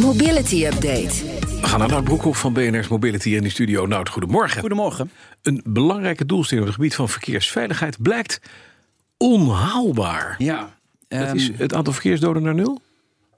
Mobility Update. We gaan naar Nout Broekhoff van BNR's Mobility in de studio. Nout, goedemorgen. Goedemorgen. Een belangrijke doelstelling op het gebied van verkeersveiligheid blijkt onhaalbaar. Ja. Dat ehm, is het aantal verkeersdoden naar nul?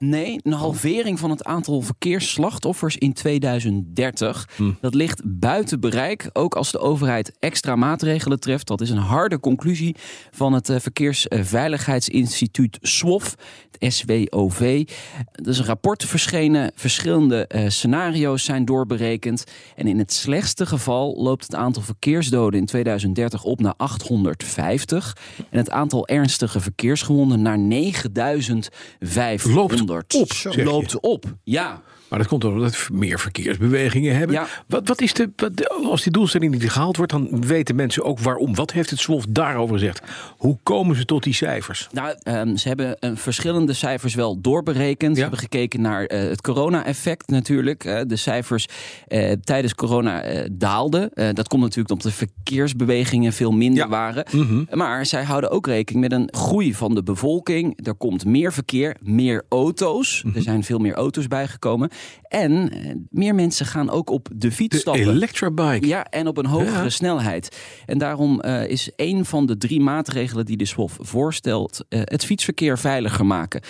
Nee, een halvering van het aantal verkeersslachtoffers in 2030. Dat ligt buiten bereik, ook als de overheid extra maatregelen treft. Dat is een harde conclusie van het eh, Verkeersveiligheidsinstituut SWOF, het SWOV. Er is een rapport verschenen, verschillende eh, scenario's zijn doorberekend. En in het slechtste geval loopt het aantal verkeersdoden in 2030 op naar 850. En het aantal ernstige verkeersgewonden naar 9500. Loopt op, zeg je. Loopt op, ja. Maar dat komt omdat we meer verkeersbewegingen hebben. Ja. Wat, wat is de, wat- als die doelstelling niet gehaald wordt, dan weten mensen ook waarom. Wat heeft het SWOF daarover gezegd? Hoe komen ze tot die cijfers? Nou, ehm, ze hebben eh, verschillende cijfers wel doorberekend. Ze hebben gekeken naar eh, het corona-effect natuurlijk. Eh, de cijfers eh, tijdens corona eh, daalden. Eh, dat komt natuurlijk omdat de verkeersbewegingen veel minder Ja. waren. Mhm. Maar zij houden ook rekening met een groei van de bevolking. Er komt meer verkeer, meer auto's. Mhm. Er zijn veel meer auto's bijgekomen. En eh, meer mensen gaan ook op de fiets De stappen. Electrabike. Ja, en op een hogere Ja. snelheid. En daarom eh, is een van de drie maatregelen die de SWOF voorstelt... eh, het fietsverkeer veiliger maken.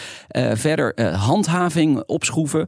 Verder handhaving opschroeven.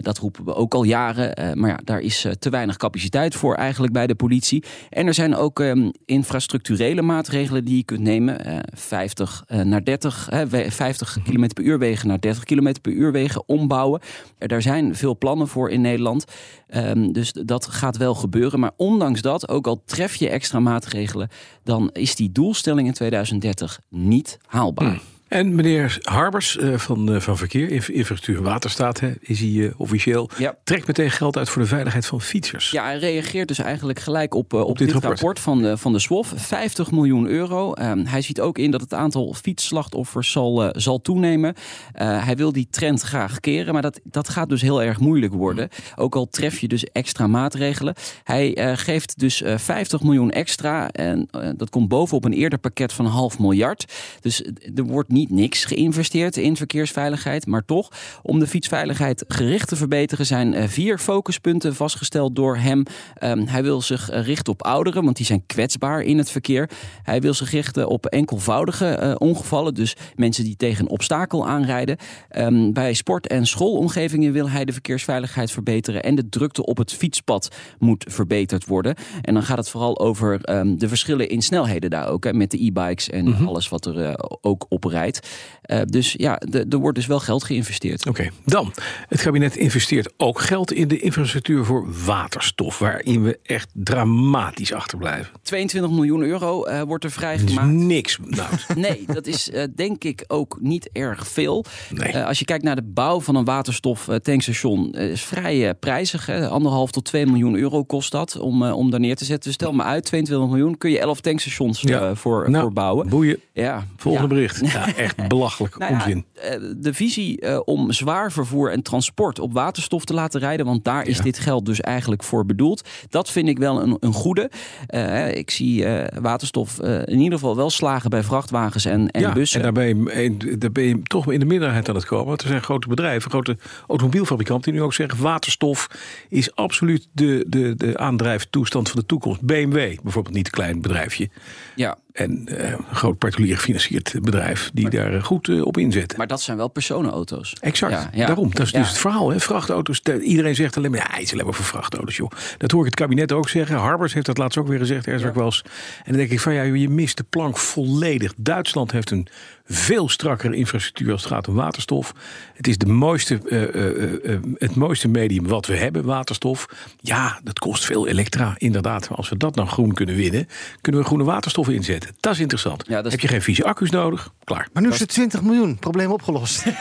Dat roepen we ook al jaren. Maar ja, daar is te weinig capaciteit voor eigenlijk bij de politie. En er zijn ook ehm, infrastructurele maatregelen die je kunt nemen. Eh 50 eh, naar 30, hè, we- 50 km per uur wegen naar 30 km per uur wegen ombouwen. Er daar zijn veel plannen voor in Nederland. Ehm, dus dat gaat wel gebeuren. Maar ondanks dat, ook al tref je extra maatregelen, dan is die doelstelling in 2030 niet haalbaar. En meneer Harbers eh, van, eh, van Verkeer, Inf- Infrastructuur en Waterstaat, hè, is hij eh, officieel. Ja. Trekt meteen geld uit voor de veiligheid van fietsers. Ja, hij reageert dus eigenlijk gelijk op, op, dit dit, rapport. rapport, van, de, van de SWOF. 50 miljoen euro. Ehm, hij ziet ook in dat het aantal fietsslachtoffers zal, zal toenemen. Hij wil die trend graag keren, maar dat, dat gaat dus heel erg moeilijk worden. Ook al tref je dus extra maatregelen. Hij geeft dus eh, 50 miljoen extra. En dat komt bovenop een eerder pakket van een half miljard. Dus er wordt niet niks geïnvesteerd in verkeersveiligheid. Maar toch, om de fietsveiligheid gericht te verbeteren, zijn eh, vier focuspunten vastgesteld door hem. Ehm, hij wil zich eh, richten op ouderen, want die zijn kwetsbaar in het verkeer. Hij wil zich richten op enkelvoudige eh, ongevallen, dus mensen die tegen een obstakel aanrijden. Ehm, bij sport- en schoolomgevingen wil hij de verkeersveiligheid verbeteren en de drukte op het fietspad moet verbeterd worden. En dan gaat het vooral over ehm, de verschillen in snelheden daar ook, hè, met de e-bikes en alles wat er ook op rijdt. Eh, dus ja, er wordt dus wel geld geïnvesteerd. Oké, dan. Het kabinet investeert ook geld in de infrastructuur voor waterstof, waarin we echt dramatisch achterblijven. 22 miljoen euro eh, wordt er Dat is vrijgemaakt. niks. Nou, Nee, dat is eh, denk ik ook niet erg veel. Nee. Als je kijkt naar de bouw van een waterstoftankstation, is vrij prijzig. Hè? Anderhalf tot 2 miljoen euro kost dat om, om daar neer te zetten. Dus stel maar uit, 22 miljoen kun je 11 tankstations Ja. voor, Nou, voor bouwen. boeien. Ja, Volgende ja. bericht. Ja, echt belachelijk Nou onzin. eh, de visie eh, om zwaar vervoer en transport op waterstof te laten rijden, want daar is Ja. dit geld dus eigenlijk voor bedoeld. Dat vind ik wel een, een goede. Eh, ik zie waterstof in ieder geval wel slagen bij vrachtwagens en, en ja, bussen. en daar ben, je, daar ben je toch in de minderheid aan het komen. Want er zijn grote bedrijven, grote automobielfabrikanten... die nu ook zeggen, waterstof is absoluut de, de, de aandrijftoestand van de toekomst. BMW, bijvoorbeeld niet een klein bedrijfje. ja, En eh, een groot particulier gefinancierd bedrijf... die daar eh, goed eh, op inzetten. maar dat zijn wel personenauto's. Exact, Ja, ja. daarom. Dat is Ja. dus het verhaal. Hè? Vrachtauto's, de- iedereen zegt alleen maar... ja, het is alleen maar voor vrachtauto's, joh. Dat hoor ik het kabinet ook zeggen. Harbers heeft dat laatst ook weer gezegd, ook wel eens. En dan denk ik van, ja, je mist de plank volledig. Duitsland heeft een veel strakkere infrastructuur als het gaat om waterstof. Het is de mooiste, eh, eh, eh, het mooiste medium wat we hebben, waterstof. Ja, dat kost veel elektra, inderdaad. Maar als we dat nou groen kunnen winnen, kunnen we groene waterstof inzetten. Dat is interessant. Ja, dat is- Heb je geen vieze accu's nodig? Klaar. Maar nu is het 20 miljoen, probleem opgelost.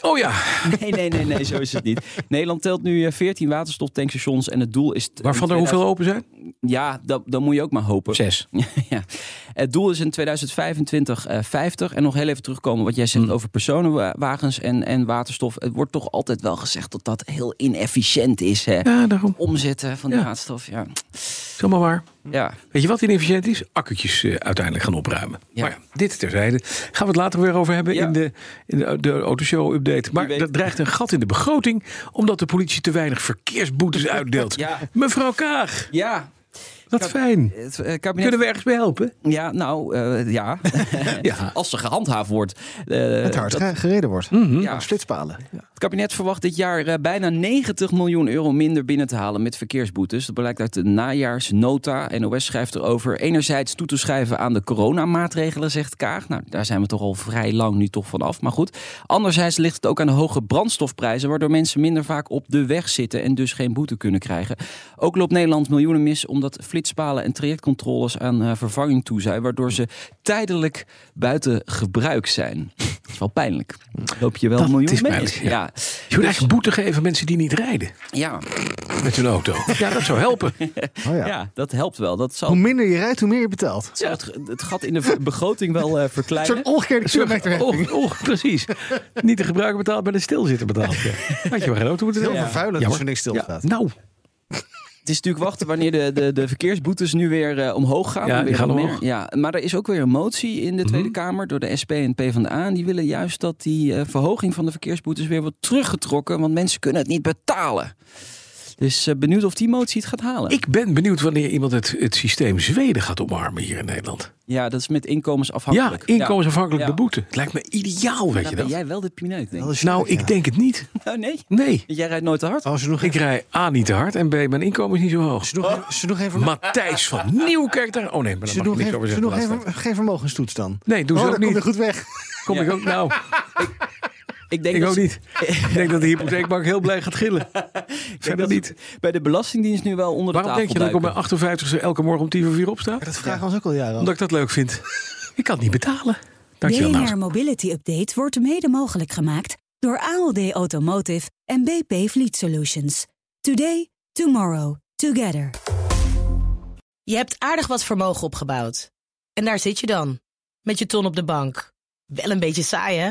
Oh ja, Nee, nee, nee, nee, zo is het niet. Nederland telt nu eh, 14 waterstoftankstations en het doel is... waarvan er hoeveel 2000 open zijn? Ja, dat, dan moet je ook maar hopen. Zes. ja. Het doel is in 2025 eh 50. En nog heel even terugkomen wat jij zegt Hmm. over personenwagens en, en waterstof. Het wordt toch altijd wel gezegd dat dat heel inefficiënt is. Hè? Ja, daarom. Omzetten van de Ja. waterstof. Ja. Waar. ja. Weet je wat inefficiënt is? Accu'tjes eh, uiteindelijk gaan opruimen. Ja. Maar ja, dit terzijde. Gaan we het later weer over hebben Ja. in de, in de, de autoshow-update. Maar er dreigt een gat in de begroting... omdat de politie te weinig verkeersboetes uitdeelt. Mevrouw Kaag, ja. Wat fijn. Het eh, kabinet... Kunnen we ergens bij helpen? Ja, nou, eh, ja. Ja. Als ze gehandhaafd wordt. Eh, Het hard dat- gereden wordt. Ja. Op Flitspalen. Het kabinet verwacht dit jaar eh, bijna 90 miljoen euro minder binnen te halen met verkeersboetes. Dat blijkt uit de najaarsnota. NOS schrijft erover. Enerzijds toe te schrijven aan de coronamaatregelen, zegt Kaag. Nou, daar zijn we toch al vrij lang nu toch vanaf. Maar goed. Anderzijds ligt het ook aan de hoge brandstofprijzen, waardoor mensen minder vaak op de weg zitten en dus geen boete kunnen krijgen. Ook loopt Nederland miljoenen mis omdat flitspalen en trajectcontroles aan eh, vervanging toe zijn, waardoor ze tijdelijk buiten gebruik zijn. Dat is wel pijnlijk. Loop je wel Dat mis. pijnlijk, ja. ja. Je moet eigenlijk boete geven aan mensen die niet rijden Ja, met hun auto. Ja, dat zou helpen. Oh ja. ja. dat helpt wel. Dat zal, Hoe minder je rijdt, hoe meer je betaalt. zal het, het gat in de begroting wel eh, Een verkleinen. soort omgekeerde kilometerheffing. Oh, oh, precies. Niet de gebruiker betaalt, maar de stilzitter betaalt. Ja. Had je maar geen auto moeten Heel vervuilend als er niks Ja, stilstaat. nou, is natuurlijk wachten wanneer de, de, de verkeersboetes nu weer eh, omhoog gaan. Ja, Weer gaan meer. omhoog. Mhm. Ja, maar er is ook weer een motie in de Tweede Kamer door de SP en PvdA. En die willen juist dat die eh, verhoging van de verkeersboetes weer wordt teruggetrokken. Want mensen kunnen het niet betalen. Dus eh, benieuwd of die motie het gaat halen. ik ben benieuwd wanneer iemand het, het systeem Zweden gaat omarmen hier in Nederland. Ja, dat is met Ja, inkomensafhankelijk. inkomensafhankelijk Ja. de boete. Het lijkt me ideaal, weet Ja, je dan ben dat? jij wel de pineut, denk ik. Nou, ik denk het niet. Nou, nee. Nee. Jij rijdt nooit te hard. Als ze nog, Ik rij A niet te hard en B, mijn inkomen is niet zo hoog. ze nog, ze nog even, Matthijs van Nieuwkerk daar. Oh nee, maar ze nog niks even, over ze nog even geen vermogenstoets dan. Nee, doe ze oh, ook kom je niet. goed weg. Kom Ja. ik ook nou? Ik denk Ik dat ook ze- niet. Ik denk dat de hypotheekbank heel blij gaat gillen. ik denk dat niet. Bij de Belastingdienst nu wel onder Waarom de denk tafel je dat ik op mijn 58ste elke morgen om tien voor vier opsta? Dat vragen we ons ook al jaren. Omdat ik dat leuk vind. Ik kan het niet betalen. Dankjewel. BNR Nou. Mobility Update wordt mede mogelijk gemaakt door ALD Automotive en BP Fleet Solutions. Today, tomorrow, together. Je hebt aardig wat vermogen opgebouwd. En daar zit je dan, met je ton op de bank. Wel een beetje saai, hè?